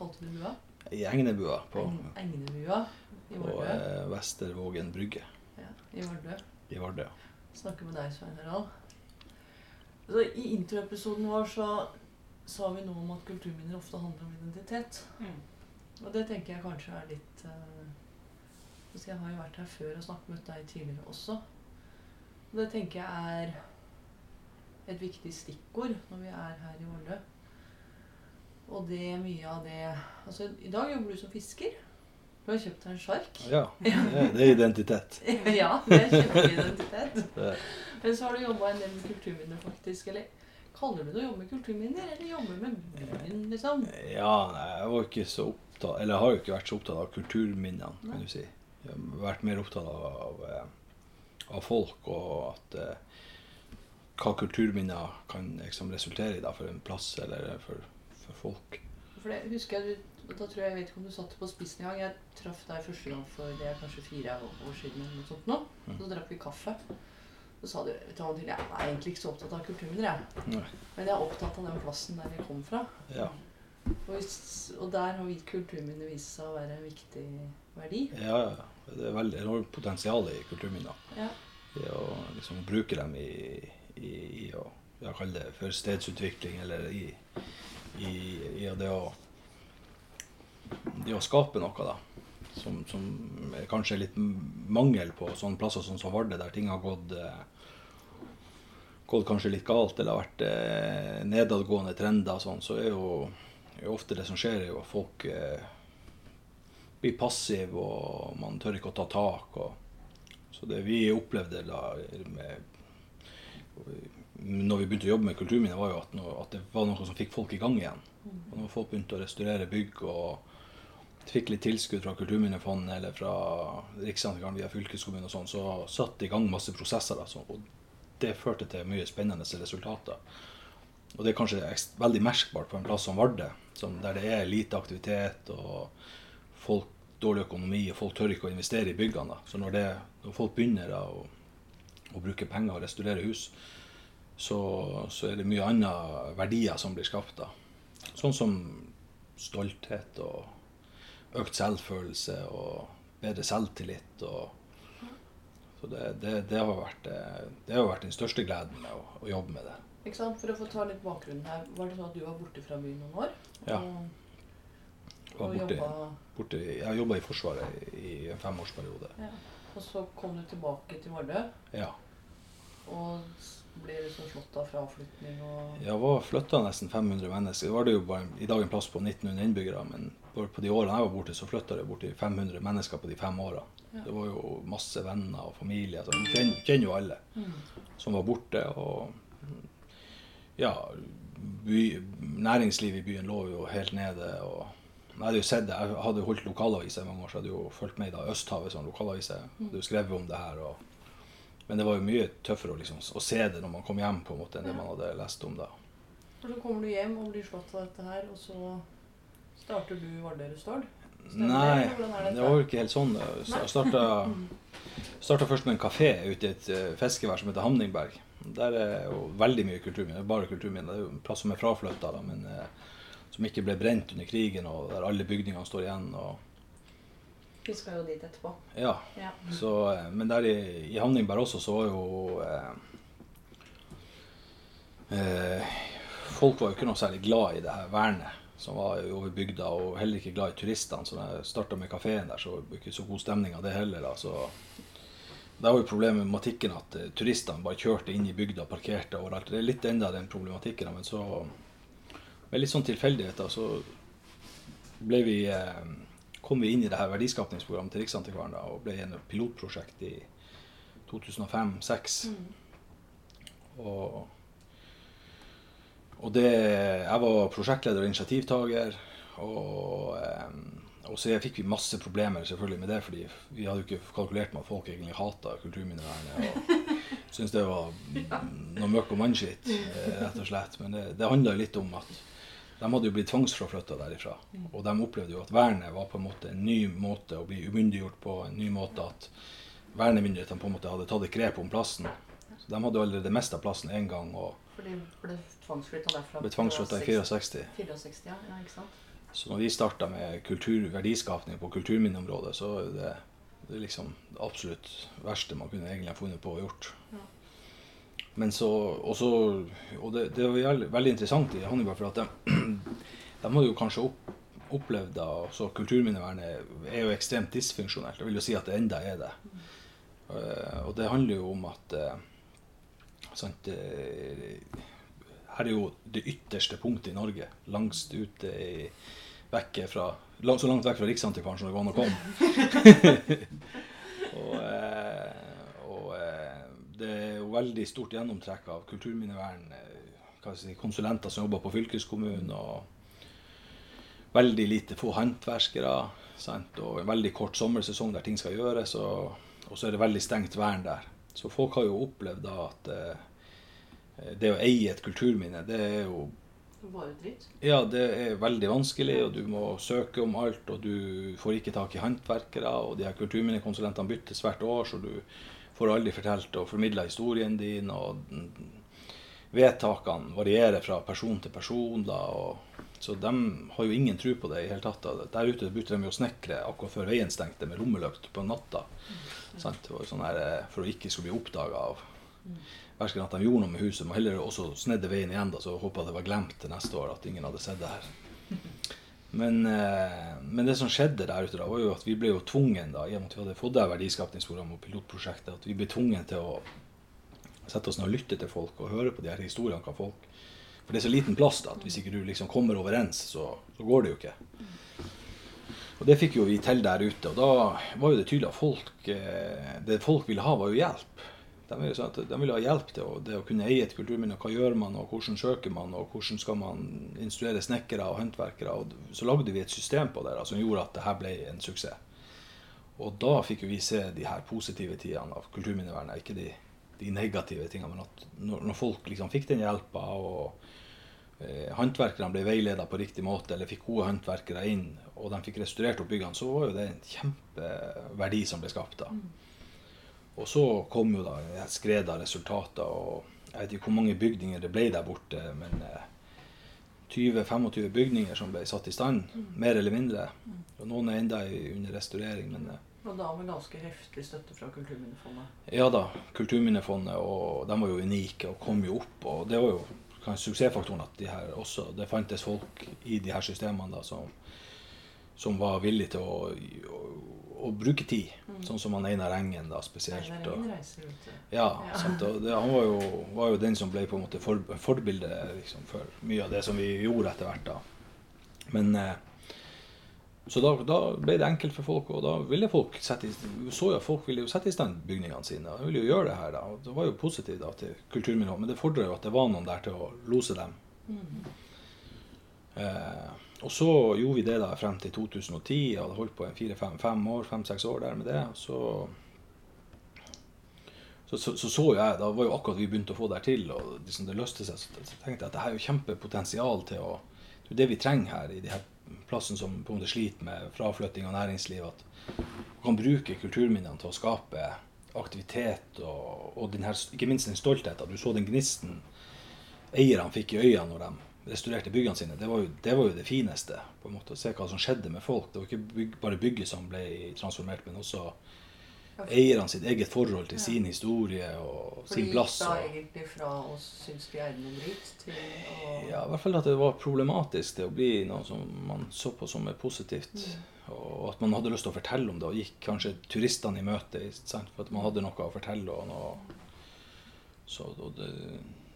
kalte du bua? I Egnebua på, Egnebua i på Vardø. eh, Vestervågen brygge Ja, I Vardø. i Vardø. Snakke med deg, Svein Harald. Så I introepisoden vår så sa vi noe om at kulturminner ofte handler om identitet. Og det tenker jeg kanskje er litt eh, altså Jeg har jo vært her før og snakket med deg tidligere også. Og det tenker jeg er et viktig stikkord når vi er her i Vardø. Og det er mye av det Altså, i dag jobber du som fisker. Du har kjøpt deg en sjark. Ja, det, det er identitet. ja, det er kjempeidentitet. identitet. Men så har du jobba en del med kulturminner, faktisk. Eller kaller du det å jobbe med kulturminner, eller jobbe med byen, liksom? ja, jeg var ikke så opptatt Eller jeg har jo ikke vært så opptatt av kulturminnene, kan du si. Jeg har vært mer opptatt av, eh, av folk og at eh, hva kulturminner kan liksom resultere i da, for en plass eller for, for folk. For det husker jeg Da tror jeg jeg vet ikke om du satt på spissen en gang. Jeg traff deg første gang for det er kanskje fire år siden. eller noe sånt nå. Mm. Så drakk vi kaffe. Så sa du vet du jeg er egentlig ikke så opptatt av kulturminner, jeg. Nei. Men jeg er opptatt av den plassen der jeg kom fra. Ja. Og, og der har vi kulturminner vist seg å være en viktig verdi. Ja, ja. Det er veldig enormt potensial i kulturminner. Ja. I å liksom bruke dem i, i, i å jeg kalle det for stedsutvikling, eller i, i, i det å det å skape noe, da. Som, som er kanskje er litt mangel på sånne plasser som som Vardø, der ting har gått eh, gått kanskje litt galt, eller har vært eh, nedadgående trender og sånn, så er jo, er ofte det som skjer, er jo at folk eh, blir passive, og man tør ikke å ta tak. Og, så det vi opplevde da med, når vi begynte å jobbe med kulturminner, var jo at, noe, at det var noe som fikk folk i gang igjen. Og når folk begynte å restaurere bygg og fikk litt tilskudd fra Kulturminnefondet eller fra Riksantikvaren via fylkeskommunen og sånn, så satte de i gang masse prosesser. Da, så, og det førte til mye spennende resultater. Og det er kanskje veldig merkbart på en plass som Vardø, der det er lite aktivitet og folk, dårlig økonomi, og folk tør ikke å investere i byggene. Da. Så når, det, når folk begynner da, å, å bruke penger og restaurere hus, så, så er det mye andre verdier som blir skapt. da. Sånn som stolthet og økt selvfølelse og bedre selvtillit. Og, så det, det, det, har vært, det har vært den største gleden med å, å jobbe med det. Ikke sant? For å få ta litt bakgrunnen her. Var det sånn at du var borte fra byen noen år? Ja. Og, og borte, jobba borte, jeg jobba i Forsvaret i en femårsperiode. ja. Og så kom du tilbake til Vardø, Ja. og ble liksom slått av fra avflytting og Ja, var flytta nesten 500 mennesker. Det var det jo bare i dag en plass på 1900 innbyggere, men på de årene jeg var borte, så flytta det borti 500 mennesker på de fem årene. Ja. Det var jo masse venner og familie. Så vi kjenner, kjenner jo alle Mm. som var borte. Og ja, by, næringslivet i byen lå jo helt nede. og jeg hadde jo sett det, jeg hadde holdt lokalaviser i mange år, så jeg hadde jo fulgt med i da Østhavet som lokalavis. Hadde jo skrevet om det her. Og, men det var jo mye tøffere å, liksom, å se det når man kom hjem, på en måte, enn det man hadde lest om da. Og så kommer du hjem og blir slått av dette her, og så starter du Vardø Restord? Nei, det, det var jo ikke helt sånn. Jeg starta, starta først med en kafé ute i et eh, fiskevær som heter Hamningberg. Der er jo veldig mye kulturminner. Bare kulturminner. Det er jo en plass som er fraflytta, men eh, som ikke ble brent under krigen, og der alle bygningene står igjen. Og, Vi skal jo dit etterpå. ja, Ja. så, eh, men der i, i Hamningberg også, så var jo eh, eh, Folk var jo ikke noe særlig glad i det her vernet som var over bygda, og heller ikke glad i turistene. Så da jeg starta med kafeen der, så var det ikke så god stemning av det heller. Da. Så det var jo problemet med matikken at uh, turistene bare kjørte inn i bygda parkerte overalt. Det er litt enda den problematikken, da, men så med litt sånn tilfeldigheter så ble vi, eh, kom vi inn i det her verdiskapningsprogrammet til Riksantikvaren da, og ble en pilotprosjekt i 2005-2006. Mm. Og, og det, jeg var prosjektleder og initiativtaker. Og, og så fikk vi masse problemer selvfølgelig med det, fordi vi hadde jo ikke kalkulert med at folk egentlig hata kulturminnevernet. Og syntes det var noe møkk og mannskitt, eh, rett og slett. Men det, det handla litt om at de hadde jo blitt tvangsforflytta derifra. Og de opplevde jo at vernet var på en måte en ny måte å bli umyndiggjort på. En ny måte at vernemyndighetene på en måte hadde tatt et grep om plassen. Så de hadde jo allerede mista plassen én gang og For ble tvangsflytta derfra? ble tvangsflytta i 64. 64, ja. ja ikke sant? Så når vi starta med kultur, verdiskapning på kulturminneområdet, så er det, det er liksom det absolutt verste man kunne egentlig ha funnet på å gjort. Ja. Men så, også, og det, det var veldig interessant i Hannibal, for at de, de har jo kanskje opp, opplevd da, så Kulturminnevernet er jo ekstremt dysfunksjonelt. Jeg vil jo si at det enda er det. Uh, og det handler jo om at uh, sant, uh, her er jo det ytterste punktet i Norge. Langst ute i, vekket fra, så langt vekk fra Riksantikvaren som det går an å komme. eh, og eh, det er jo veldig stort gjennomtrekk av kulturminnevern, eh, si, konsulenter som jobber på fylkeskommunen, og veldig lite få håndverkere. Og en veldig kort sommersesong der ting skal gjøres, og, og så er det veldig stengt vern der. Så folk har jo opplevd da at eh, det å eie et kulturminne, det er jo Ja, det er veldig vanskelig, og du må søke om alt, og du får ikke tak i håndverkere, og de her kulturminnekonsulentene byttes hvert år, så du får aldri fortalt og formidla historien din, og vedtakene varierer fra person til person, da, og, så de har jo ingen tro på det i hele tatt. Da. Der ute begynte de å snekre akkurat før veien stengte, med lommelykt på natta. Mm. Sånn her, eh, for å ikke skulle bli oppdaga av verken at de gjorde noe med huset, men heller også snedde veien igjen, da, så håpa det var glemt til neste år at ingen hadde sett det her. Men, eh, men, det som skjedde der ute, da, var jo at vi ble jo tvungen, da, med at vi hadde fått det verdiskapningsprogrammet og pilotprosjektet, at vi ble tvungen til å sette oss ned og lytte til folk og høre på de her historiene hva folk. For det er så liten plass da, at hvis ikke du liksom kommer overens, så, så går det jo ikke. Og det fikk jo vi til der ute. Og da var jo det tydelig at folk, eh, det folk ville ha, var jo hjelp. De vil, sånn de vil, ha hjelp til å, det å kunne eie et kulturminne. Hva gjør man, og hvordan søker man, og hvordan skal man instruere snekkere og håndverkere. Så lagde vi et system på det som gjorde at dette ble en suksess. Og da fikk vi se de her positive tidene av kulturminnevernet, ikke de, de negative tingene. Men at når, når folk liksom fikk den hjelpa, og eh, håndverkerne ble veileda på riktig måte, eller fikk gode håndverkere inn, og de fikk restaurert opp byggene, så var jo det en kjempeverdi som ble skapt da. Mm. Og så kom jo da et skred av resultater. og Jeg vet ikke hvor mange bygninger det ble der borte, men 20-25 eh, bygninger som ble satt i stand, mm. mer eller mindre. Og noen er enda under restaurering. men... Eh, og da med ganske heftig støtte fra Kulturminnefondet? Ja da. Kulturminnefondet, og de var jo unike og kom jo opp. Og det var jo kanskje suksessfaktoren at de her også, det fantes folk i de her systemene da, som, som var villige til å, å å bruke tid. Mm. Sånn som han Einar Engen, da, spesielt. Einar Engen. Ja, ja. Sant, det, han var jo, var jo, den som ble på en måte for, forbildet liksom, for mye av det som vi gjorde etter hvert. da. Men eh, Så da, da, ble det enkelt for folk, og da ville folk sette i, så jo folk ville jo sette i stand bygningene sine. De ville jo gjøre det her, da. Og det var jo positivt da, til kulturminner, men det fordra jo at det var noen der til å lose dem. Mm. Eh, og så gjorde vi det da frem til 2010. Jeg hadde holdt på fire-fem år, fem-seks år der med det. Så så, så, så, så jeg, Da var jo akkurat vi begynte å få det til, og liksom det løste seg. Så tenkte jeg at det her er jo kjempepotensial til å Det er det vi trenger her i de her plassene som på en måte sliter med fraflytting av næringsliv. At man kan bruke kulturminnene til å skape aktivitet og, og her, ikke minst den stoltheten. Du så den gnisten eierne fikk i øynene når de restaurerte byggene sine, det var, jo, det var, jo, det fineste. på en måte, Å se hva som skjedde med folk. Det var ikke bygg, bare bygget som ble transformert, men også eierne sitt eget forhold til ja. sin historie og Fordi sin plass. Fordi gikk da egentlig fra å synes de er noe dritt, til å Ja, i hvert fall at det var problematisk det å bli noe som man så på som er positivt. Mm. Og at man hadde lyst til å fortelle om det, og gikk kanskje turistene i møte for at man hadde noe å fortelle. og noe så, det,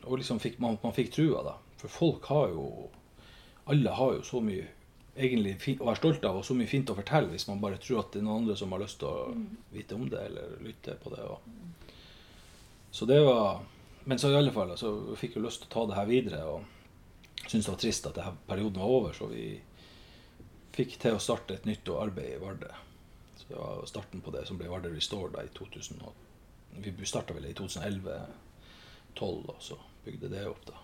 og liksom fikk, man, man fikk trua, da. For folk har jo Alle har jo så mye egentlig å være stolt av og så mye fint å fortelle hvis man bare tror at det er noen andre som har lyst til å mm. vite om det eller lytte på det. Og. Så det var Men så i alle fall så fikk jeg lyst til å ta det her videre og syntes det var trist at denne perioden var over, så vi fikk til å starte et nytt arbeid i Vardø. Så det var starten på det som ble Vardø Restore da i 2000. Vi starta vel i 2011-2012, og så bygde det opp da.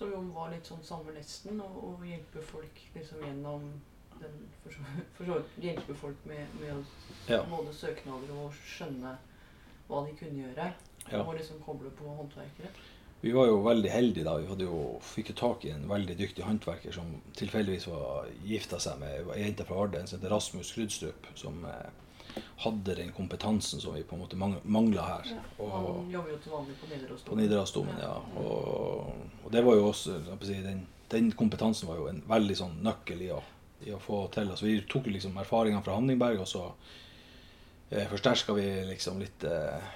Så vi var litt sånn samme nesten, og, og hjelpe folk liksom gjennom den For så vidt hjelpe folk med, med ja. både søknader og skjønne hva de kunne gjøre. Ja. Og liksom koble på håndverkere. vi var jo veldig heldige da. Vi jo, fikk jo tak i en veldig dyktig håndverker som tilfeldigvis var gifta seg med ei jente fra Arden som heter Rasmus Krydstrup. Som eh, hadde den kompetansen som vi på en måte mangla her. Ja, han jobber jo til vanlig på Nidarosdomen. På Nidarosdomen, ja. Og, og, det var jo også den, den, kompetansen var jo en veldig sånn nøkkel i å, i å få til. Altså, vi tok liksom erfaringene fra Hanningberg, og så eh, forsterka vi liksom litt eh,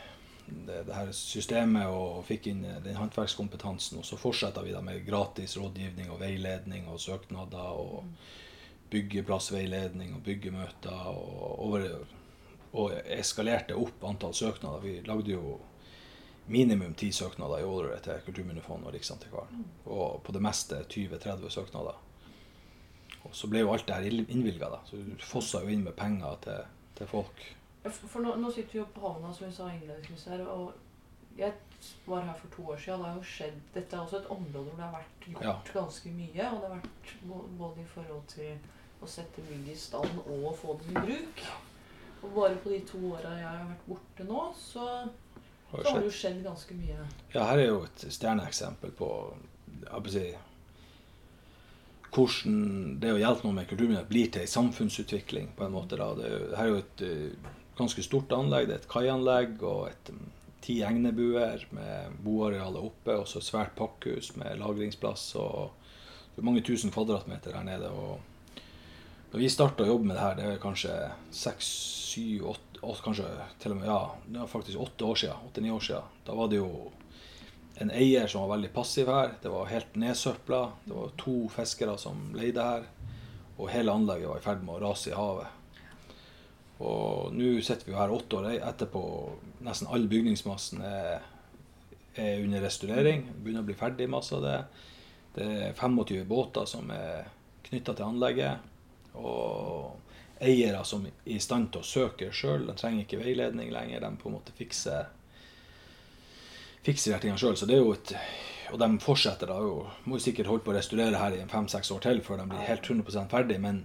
det, det, her systemet og fikk inn den håndverkskompetansen. Og så fortsetter vi da med gratis rådgivning og veiledning og søknader og byggeplassveiledning og byggemøter. Og, over, og eskalerte opp antall søknader. Vi lagde jo minimum ti søknader i året til Kulturminnefondet og Riksantikvaren. Og på det meste 20-30 søknader. Og så ble jo alt det her innvilga. Så du fossa jo inn med penger til, til folk. For nå, nå, sitter vi jo på havna, som vi sa innledningsvis her. Og jeg var her for to år siden. Det har jo skjedd Dette er også et område hvor det har vært gjort ja. ganske mye. Og det har vært både i forhold til å sette bygget i stand og få det i bruk. Og bare på de to åra jeg har vært borte nå, så, så har det jo skjedd ganske mye. Ja, her er jo et stjerneeksempel på si, hvordan det å hjelpe noen med kulturminner blir til en samfunnsutvikling. på en måte. Da. Det, her er jo et ganske stort anlegg. Det er et kaianlegg og et, um, ti egnebuer med boarealet oppe. Og så et svært pakkhus med lagringsplass. og er mange tusen kvadratmeter her nede. og når vi starta å jobbe med det her, det er kanskje seks, syv, åtte, kanskje til og med, ja, det var faktisk åtte år siden, åtte-ni år siden. Da var det jo en eier som var veldig passiv her. Det var helt nedsøpla. Det var to fiskere som leide her. Og hele anlegget var i ferd med å rase i havet. Og nå sitter vi her åtte år etterpå. Nesten all bygningsmassen er, er under restaurering. Begynner å bli ferdig masse av det. Det er 25 båter som er knytta til anlegget. Og eiere som er i stand til å søke sjøl. De trenger ikke veiledning lenger. De på en måte fikser, fikser de tingene sjøl. Og de fortsetter da jo, må jo sikkert holde på å restaurere her i fem-seks år til før de blir helt 100% ferdig, men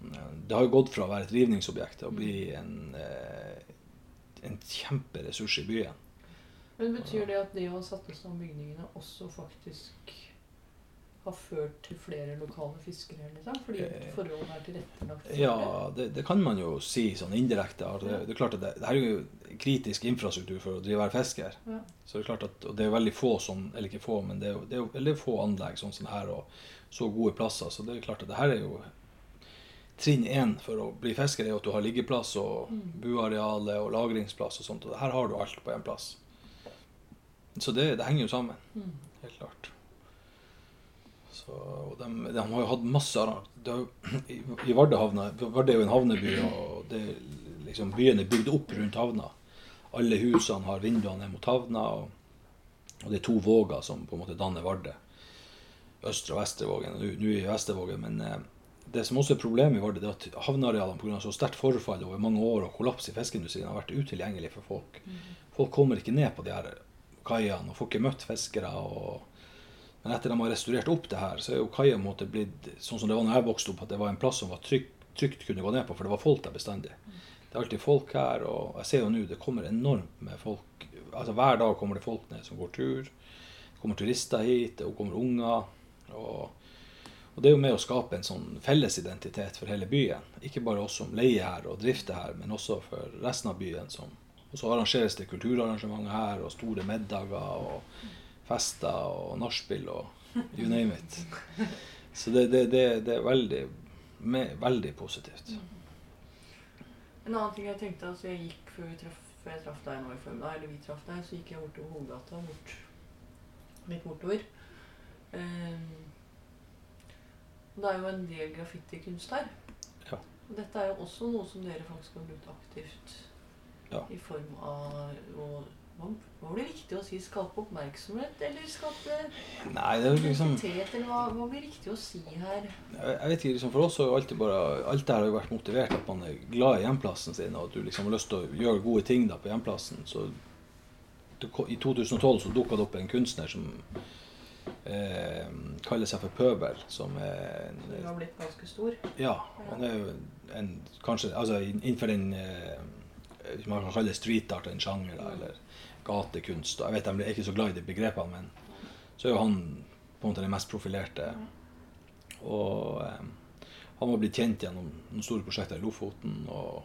det har jo gått fra å være et rivningsobjekt til å bli en, eh, en kjemperessurs i byen. Men Betyr det at det å sette om bygningene også faktisk har ført til flere lokale fiskere? Liksom? Fordi eh, forholdene er tilrettelagt for ja, det? det? kan man jo si sånn indirekte. Det, det, er klart at det, det, her er jo kritisk infrastruktur for å drive her fisker. Ja. Så det er klart at, og det er veldig få som, eller ikke få, men det er, det er jo veldig få anlegg sånn som her og så gode plasser. Så det er klart at det her er jo trinn én for å bli fisker er at du har liggeplass og mm. buareale og lagringsplass og sånt. Og her har du alt på én plass. Så det, det, henger jo sammen. Mm. Helt klart. Så, de, de, har jo hatt masse det, I, i Vardehavna Vardø er jo en havneby, og det, liksom, byen er bygd opp rundt havna. Alle husene har vinduene ned mot havna, og, og, det er to våger som på en måte danner Vardø. Østre og Vestre Vågen. Nå er Vestervågen, men eh, det som også er problemet i Vardø, er at havnearealene pga. så sterkt forfall over mange år og kollaps i fiskeindustrien har vært utilgjengelig for folk. Mm. Folk kommer ikke ned på de her kaiene og får ikke møtt fiskere. Og... Men etter at de har restaurert opp det her, så er jo kaia blitt sånn som det var da jeg vokste opp, at det var en plass som var trygt, trygt kunne gå ned på, for det var folk der bestandig. Det er alltid folk her, og jeg ser jo nå det kommer enormt med folk. Altså Hver dag kommer det folk ned som går tur. Det kommer turister hit, det kommer unger. og og Det er jo med å skape en sånn fellesidentitet for hele byen. Ikke bare oss som leier her og drifter her, men også for resten av byen. Som, og så arrangeres det kulturarrangementer her, og store middager og fester og nachspiel og you name it. Så det, det, det, det er veldig, med, veldig positivt. En annen ting jeg tenkte, altså jeg gikk før, traf, før jeg traff deg nå i formiddag, eller vi traff deg, så gikk jeg bort til Hovedgata, bort, litt bortover. Um, det er jo en del graffitikunst her. Ja. Og dette er jo også noe som dere faktisk har brukt aktivt ja. i form av å hva blir riktig å si? Skape oppmerksomhet, eller skape Nei, det er liksom... Eller hva, hva, blir riktig å si her? Jeg, jeg vet ikke, liksom For oss har jo alltid bare Alt det her har jo vært motivert at man er glad i hjemplassen sin, og at du liksom har lyst til å gjøre gode ting da på hjemplassen. Så I 2012 så dukka det opp en kunstner som eh, kaller seg for Pøbel, som er en, Som har blitt ganske stor? Ja. Han er jo en, kanskje Altså innenfor den eh, man kan kalle det street art en sjanger, da, eller gatekunst. og Jeg vet De er ikke så glad i de begrepene, men så er jo han på en måte den mest profilerte. Og eh, han var blitt kjent gjennom noen store prosjekter i Lofoten. og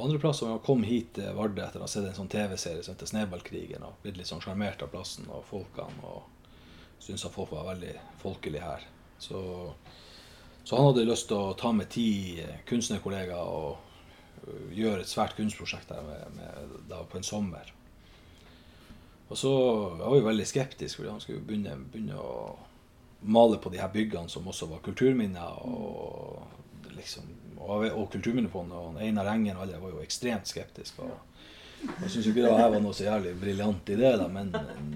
og andre plasser Han jeg kom hit til Vardø etter å ha sett en sånn TV-serie som heter 'Snøballkrigen', og blitt litt sånn sjarmert av plassen og folkene, og syntes at folk var veldig folkelige her. Så, så, han hadde lyst til å ta med ti kunstnerkollegaer og øh, gjøre et svært kunstprosjekt der med, med, da, på en sommer. Og så var jeg veldig skeptisk, fordi han skulle begynne, begynne å male på de her byggene som også var kulturminner. og liksom og, og Kulturminnefondet og Einar Engen og alle var jo ekstremt skeptiske. Og, jeg syns ikke det var noe så jævlig briljant idé, da, men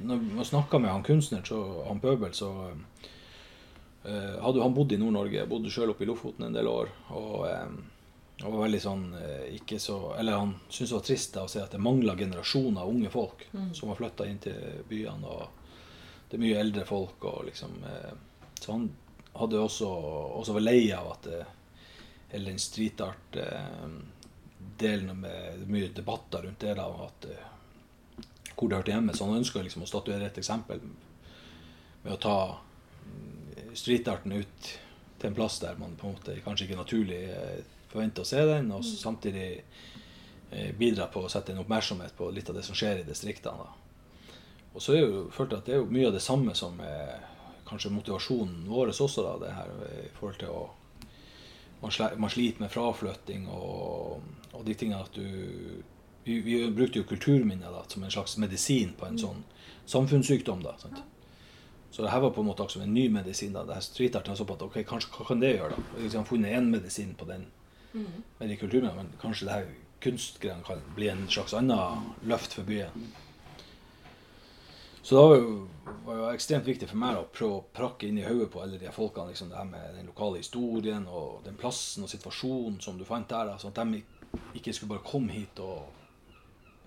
når man snakka med han kunstneren, så, han Pøbel, så uh, hadde han bodd i Nord-Norge. Bodde sjøl oppe i Lofoten en del år. og um, og var veldig sånn ikke så, Eller han syntes det var trist da, å se at det mangla generasjoner av unge folk mm. som har flytta inn til byene. og Det er mye eldre folk. og liksom, Så han hadde også, også var lei av at det, eller den street art-delen med mye debatter rundt det. da, at eh, hvor det hørte hjemme. Så han ønska liksom å statuere et eksempel med å ta mm, streetarten ut til en plass der man på en måte kanskje ikke naturlig eh, forventer å se den, og mm. samtidig eh, bidra på å sette en oppmerksomhet på litt av det som skjer i distriktene. Og så er jo, følte jeg at det er jo mye av det samme som er kanskje motivasjonen vår også, da, det her i forhold til å man, man, sliter med fraflytting og, og de tingene at du vi, vi, brukte jo kulturminner da, som en slags medisin på en mm. sånn samfunnssykdom. da, sant? Så det her var på en måte også en ny medisin. da, det her Street art så på at ok, kanskje, Hva kan det gjøre? da? Vi har funnet én medisin på den mm. med de kulturminnene, men kanskje det her kunstgreiene kan bli en slags annen løft for byen. Så da var jo, var det ekstremt viktig for meg å prøve å prakke inn i hodet på alle de folkene liksom det her med den lokale historien og den plassen og situasjonen som du fant der. Sånn at de ikke skulle bare komme hit og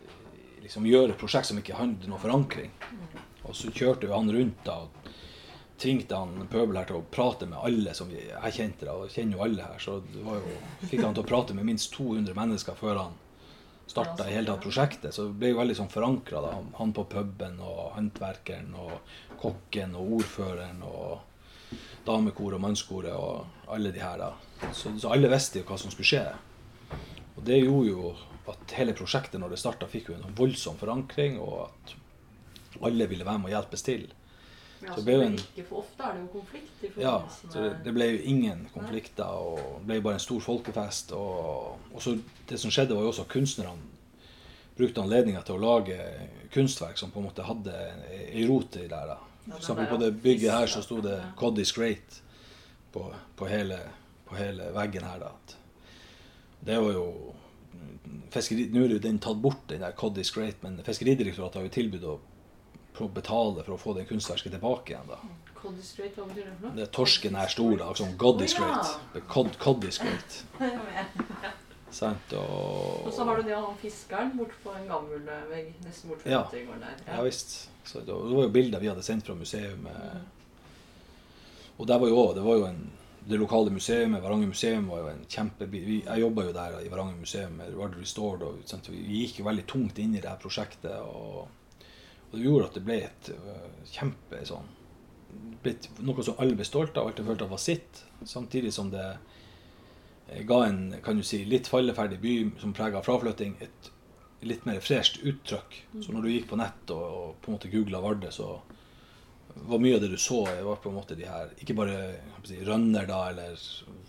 eh, liksom gjøre et prosjekt som ikke hadde noe forankring. Og så kjørte jo han rundt da og tvingte han Pøbel her til å prate med alle som jeg kjente. da, og kjenner jo alle her, Så det var jo, fikk han til å prate med minst 200 mennesker før han starta hele tatt prosjektet. Så det ble jo veldig sånn forankra. Han på puben og håndverkeren og kokken og ordføreren og damekoret og mannskoret og alle de her. da. Så, så, alle visste jo hva som skulle skje. Og det gjorde jo at hele prosjektet når det starta, fikk jo en voldsom forankring, og at alle ville være med og hjelpes til. Ja, så det ble en, ikke for ofte er det jo konflikt i Ja, så det, det, ble jo ingen konflikter. og Det ble bare en stor folkefest. Og, og så det som skjedde, var jo også at kunstnerne brukte anledninga til å lage kunstverk som på en måte hadde ei rot i der. For eksempel på det bygget her så sto det 'God is great' på, på, hele, på hele, veggen her. da. Det var jo fiskeri, Nå er jo den tatt bort, den der 'God is great', men Fiskeridirektoratet har jo tilbudt å å betale for å få det kunstverket tilbake igjen. da. Cod is great, hva betyr det for noe? Det er Torsken er stor, da. Sånn God is great. Cod, cod is great. Sant, og... og så har du det av han fiskeren bort på en gammel vegg nesten bort ja. der. Ja, ja visst. Så det var jo bilder vi hadde sendt fra museet. Mm. Og der var jo, også, det var jo en, det lokale museet, Varanger museum, var jo en kjempebil. Jeg jobba jo der i Varanger museum med Rard Restored, og sant, vi gikk jo veldig tungt inn i det her prosjektet. og og det gjorde at det ble et uh, kjempe sånn blitt Noe som alle ble stolt av, alltid følte at var sitt. Samtidig som det eh, ga en kan du si, litt falleferdig by som prega fraflytting, et litt mer fresht uttrykk. Så når du gikk på nett og, og på en måte googla Vardø, så var mye av det du så, var på en måte de her Ikke bare si, rønner da, eller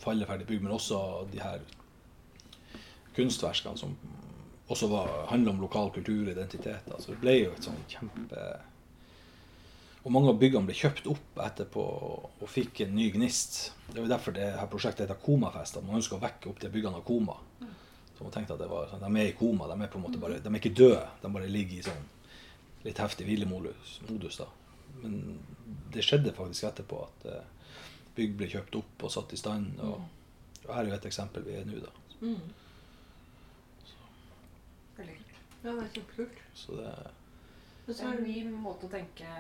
falleferdig bygg, men også de her kunstverkene som også handla om lokal kultur og identitet. Altså, det ble jo et sånn kjempe Og mange av byggene ble kjøpt opp etterpå og fikk en ny gnist. Det var derfor det her prosjektet heter Komafest. At man ønsker å vekke opp de byggene av koma. Så man tenkte at det var, sånn, De er i koma. De er på en måte bare, de er ikke døde. De bare ligger i sånn litt heftig hvilemodus. Modus, da. Men det skjedde faktisk etterpå at uh, bygg ble kjøpt opp og satt i stand. Og, og her er jo et eksempel vi er nå, da. Mm. Ja, det er kjempekult. Så det, det er en ny måte å tenke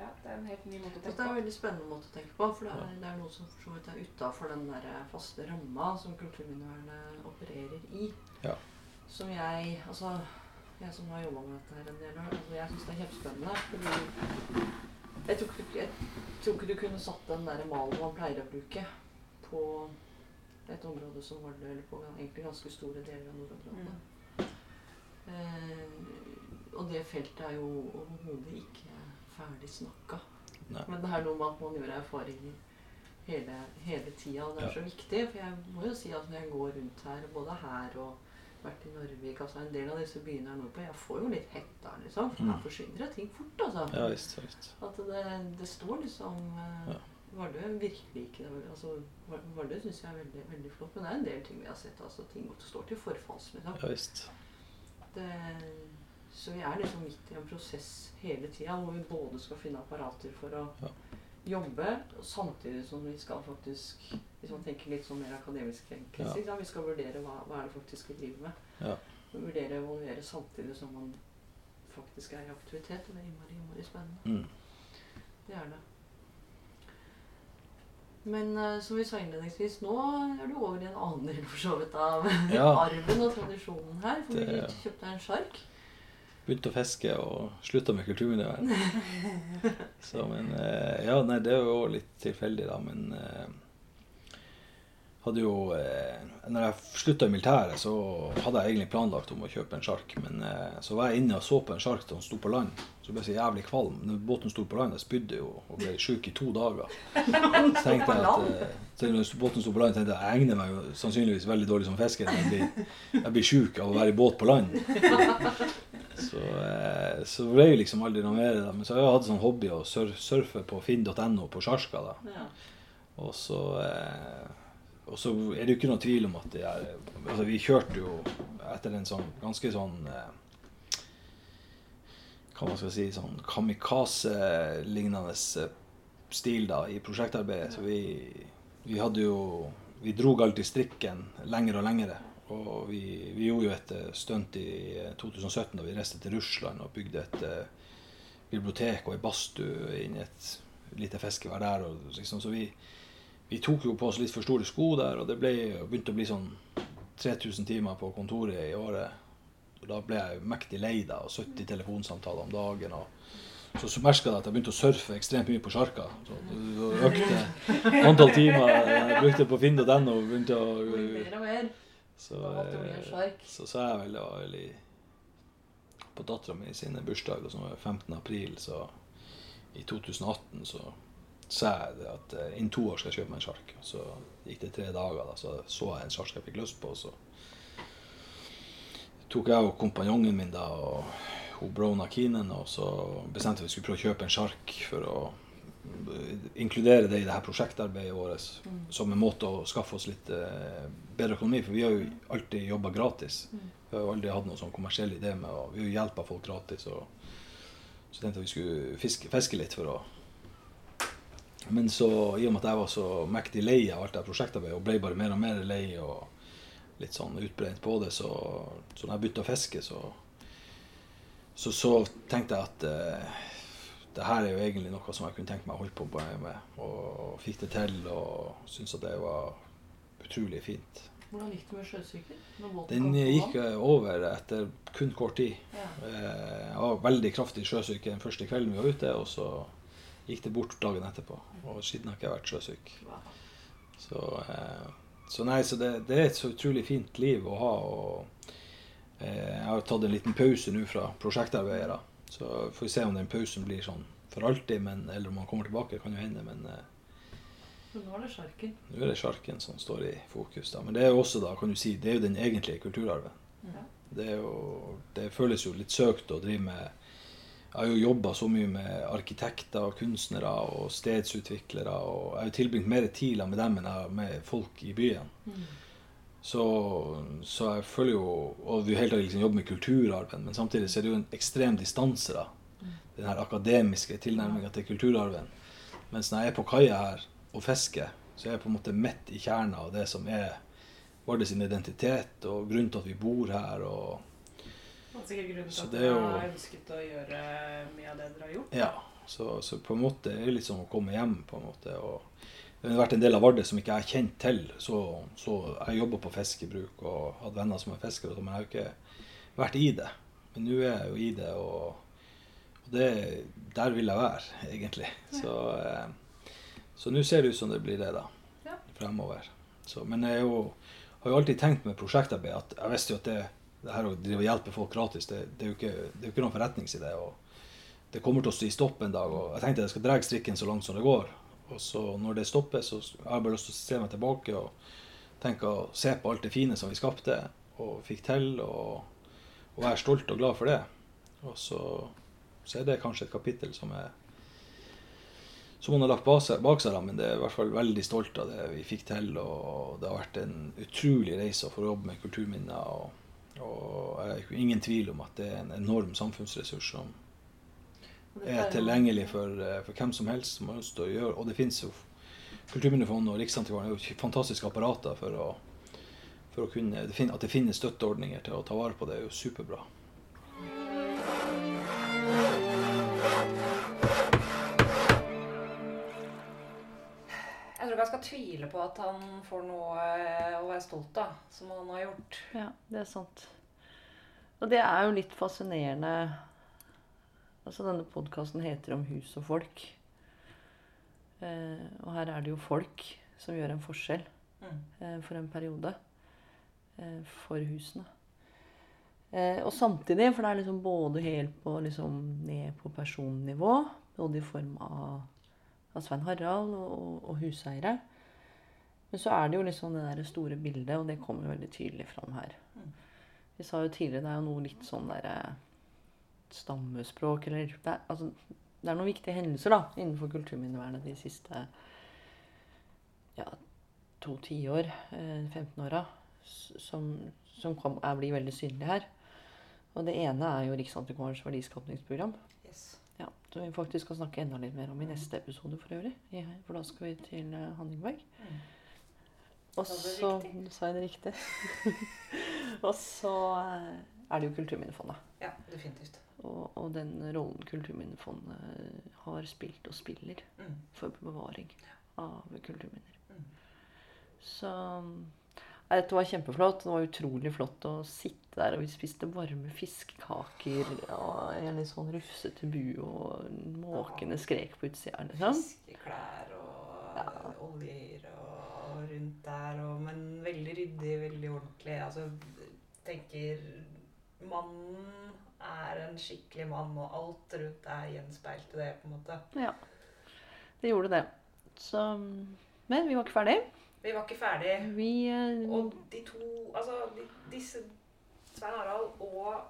Ja, det er en helt ny måte å tenke på. Det er en veldig spennende måte å tenke på. For det er, det er noe som for så vidt er utafor den der faste ramma som kulturminnevernet opererer i. Ja. Som jeg Altså, jeg som har jobba med dette her en del år, altså jeg syns det er kjempespennende. Fordi jeg tror, ikke, jeg tror ikke du kunne satt den der malen man pleier å bruke, på et område som Vardø, eller på egentlig ganske store deler av nordområdene. Mm. Eh, og det feltet er jo overhodet ikke ferdig snakka. Men det er noe med at man gjør erfaringer hele, hele tida. Og det er ja. så viktig. For jeg må jo si at når jeg går rundt her, både her og vært i Narvik altså En del av disse byene her nordpå Jeg får jo litt hetta, liksom. For mm. her forsvinner det ting fort, altså. Ja, visst, visst. At det, det står liksom eh, ja. Vardø virkelig ikke altså, Vardø syns jeg er veldig, veldig flott, men det er en del ting vi har sett. altså Ting står til forfalls. Liksom. Ja, visst. Det, så vi er liksom midt i en prosess hele tida hvor vi både skal finne apparater for å ja. jobbe, samtidig som vi skal faktisk Hvis man tenker litt sånn mer akademisk enkelt, ja. vi skal vurdere hva, hva er det faktisk vi driver med. Ja. Vurdere og evaluere samtidig som man faktisk er i aktivitet. Og det er innmari, innmari spennende. Mm. Det er det. Men uh, som vi sa innledningsvis, nå er du over i en annen del for så vidt av ja. arven og tradisjonen her. For det... vi kjøpte en sjark begynte å fiske og slutta med kulturminnevern. Så, men uh, Ja, nei, det er jo litt tilfeldig, da. Men uh, hadde jo Når jeg slutta i militæret, så hadde jeg egentlig planlagt om å kjøpe en sjark. Men så var jeg inne og så på en sjark da han sto på land. Så ble jeg så jævlig kvalm. Når båten sto på land, jeg spydde jo og ble sjuk i to dager. Så tenkte jeg at eh, så når båten sto på land, tenkte jeg jeg egner meg jo sannsynligvis veldig dårlig som fisker. Jeg blir, jeg blir sjuk av å være i båt på land. Så, eh, så ble jeg liksom aldri noe mer. Men så har jeg hatt sånn hobby å surfe på finn.no på sjarska. da. Ja. Og så eh, og så er det jo ikke noe tvil om at det er altså Vi kjørte jo etter en sånn ganske sånn Hva man skal si sånn kamikaze-lignende eh, stil da i prosjektarbeidet. Så vi, vi hadde jo Vi drog alltid strikken lenger og lengre. Og vi, vi, gjorde jo et eh, stunt i 2017 eh, da vi reiste til Russland og bygde et bibliotek og ei badstue inni et lite fiskevær der. Og, liksom, så vi, vi, tok jo på oss litt for store sko der, og det ble, begynte å bli sånn 3000 timer på kontoret i året. Og da ble jeg mektig lei da, og 70 telefonsamtaler om dagen. og så, merka jeg at jeg begynte å surfe ekstremt mye på sjarka. Så, det økte antall timer jeg brukte på finn.no. begynte å mer. Så, eh, så sa jeg vel veldig på dattera mi sine bursdag, som var 15. april, så i 2018, så sa jeg det at eh, innen to år skal jeg kjøpe meg en sjark. Så gikk det tre dager, da, så så jeg en sjark jeg fikk lyst på. Så tok jeg og kompanjongen min da, og hun Brona Keenan, og så bestemte vi skulle prøve å kjøpe en sjark for å inkludere det i det her prosjektarbeidet vårt mm. som en måte å skaffe oss litt uh, bedre økonomi. For vi har jo alltid jobba gratis. Mm. Vi har jo aldri hatt noen sånn kommersiell idé med å Vi har jo hjelpa folk gratis. Og, så tenkte jeg vi skulle fiske, fiske, litt for å Men så, i og med at jeg var så mektig lei av alt det prosjektarbeidet og ble bare mer og mer lei og litt sånn utbrent på det, så, så når jeg begynte å fiske, så, så, så tenkte jeg at eh, det her er jo egentlig noe som jeg kunne tenkt meg å holde på med. Og fikk det til og syntes at det var utrolig fint. Hvordan gikk det med sjøsyken? Den gikk over etter kun kort tid. Ja. Eh, jeg var veldig kraftig sjøsyk den første kvelden vi var ute, og så gikk det bort dagen etterpå. Og siden har ikke jeg vært sjøsyk. Så, eh, så, nei, så det, det, er et så utrolig fint liv å ha. og eh, Jeg har tatt en liten pause nå fra prosjektarbeidere. Så får vi se om den pausen blir sånn for alltid, men, eller om han kommer tilbake. kan jo hende, men eh, nå er det sjarken? Nå er det sjarken som står i fokus. da. Men det er jo også da, kan du si, det er jo den egentlige kulturarven. Ja. Det, jo, det, føles jo litt søkt å drive med Jeg har jo jobba så mye med arkitekter, og kunstnere og stedsutviklere. og Jeg har tilbringt mer tid med dem enn jeg har med folk i byen. Mm. Så, så, jeg føler jo Og vi hele tatt liksom jobber med kulturarven, men samtidig så er det jo en ekstrem distanse. da, Den her akademiske tilnærminga til kulturarven. Mens når jeg er på kaia her og fisker, så er jeg på en måte midt i kjerna av det som er vår identitet og grunnen til at vi bor her. og og sikkert grunnen til at dere har ønsket å gjøre mye av det dere har gjort. Ja. Så, så, på en måte er det litt som å komme hjem. på en måte, og Det har vært en del av Vardø som ikke jeg har kjent til. Så, så jeg jobba på fiskebruk og hadde venner som er fiskere, men jeg har jo ikke vært i det. Men nå er jeg jo i det, og, og det, der vil jeg være, egentlig. Så, eh, så nå ser det ut som det blir det, da. Fremover. Så, men jeg jo, har jo alltid tenkt med prosjektarbeid at jeg visste jo at det, det her å drive og hjelpe folk gratis, det, det, er jo ikke, det er ikke noen forretningsidé. og det kommer til å stå stopp en dag. og Jeg tenkte jeg skal dra strikken så langt som det går. Og så når det stopper, så har jeg bare lyst til å se meg tilbake og tenke å se på alt det fine som vi skapte og fikk til, og, og være stolt og glad for det. Og så, så er det kanskje et kapittel som er som hun har lagt bak seg, men det er i hvert fall veldig stolt av det vi fikk til. Og det har vært en utrolig reise å få jobbe med kulturminner. Og, og jeg har ingen tvil om at det er en enorm samfunnsressurs som, er tilgjengelig for, eh, for, hvem som helst som har lyst til å gjøre. Og det finnes jo Kulturminnefondet og Riksantikvaren er jo fantastiske apparater for å, for å kunne At det finnes støtteordninger til å ta vare på det, er jo superbra. Tror ikke jeg skal tvile på at han får noe eh, å være stolt av, som han har gjort. Ja, det er sant. Og det er jo litt fascinerende Altså, denne podkasten heter 'Om hus og folk'. Eh, og her er det jo folk som gjør en forskjell mm. eh, for en periode. Eh, for husene. Eh, og samtidig, for det er liksom både helt på liksom ned på personnivå, både i form av, av Svein Harald og, og, huseiere. Men så er det jo liksom det der store bildet, og det kommer veldig tydelig fram her. Vi sa jo tidligere det er jo noe litt sånn derre stammespråk eller det er, altså, det er noen viktige hendelser da, innenfor kulturminnevernet de siste ja, to tiår, eh, 15-åra, som, som kom, er, blir veldig synlige her. Og det ene er jo Riksantikvarens verdiskapningsprogram. Yes. Som vi faktisk skal snakke enda litt mer om i neste episode for øvrig. For da skal vi til uh, Hanningberg. Mm. Og så Sa jeg det riktig? og så uh, er det jo Kulturminnefondet. Ja, definitivt. Og, og den rollen Kulturminnefondet har spilt og spiller mm. for bevaring av kulturminner. Mm. Så dette var kjempeflott. Det var utrolig flott å sitte der, og vi spiste varme fiskekaker og en litt sånn rufsete bu, og måkene skrek på utsida. Liksom. Fiskeklær og ja. oljer og rundt der, og, men veldig ryddig, veldig ordentlig. Altså, tenker mannen er en skikkelig mann, og alt rundt gjenspeilt gjenspeilte det, på en måte. Ja, det gjorde det. Så, men vi var ikke ferdig. Vi var ikke ferdig. Vi, uh, og de to Altså de, disse Svein Harald og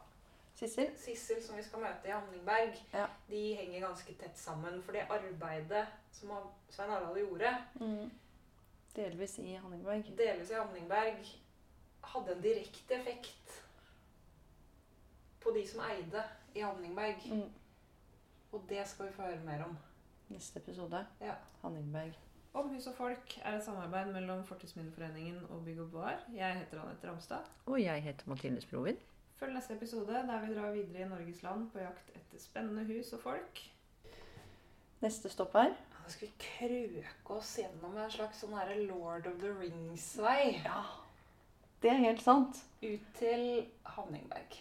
Sissel. Sissel, som vi skal møte i Hamningberg, ja. de henger ganske tett sammen. For det arbeidet som Svein Harald gjorde mm. Delvis i Hanningberg. Delvis i Hanningberg hadde en direkte effekt på de som eide i Hanningberg. Mm. Og det skal vi få høre mer om. Neste episode. Ja. Hanningberg. Om hus og folk er et samarbeid mellom Fortidsminneforeningen og Bygg og Bar. Jeg heter Anette Ramstad. Og jeg heter Mathilde Sprovin. Følg neste episode der vi drar videre i Norges land på jakt etter spennende hus og folk. Neste stopp her. Da skal vi krøke oss gjennom en slags sånn her Lord of the Rings-vei. Ja, det er helt sant. Ut til Hanningberg.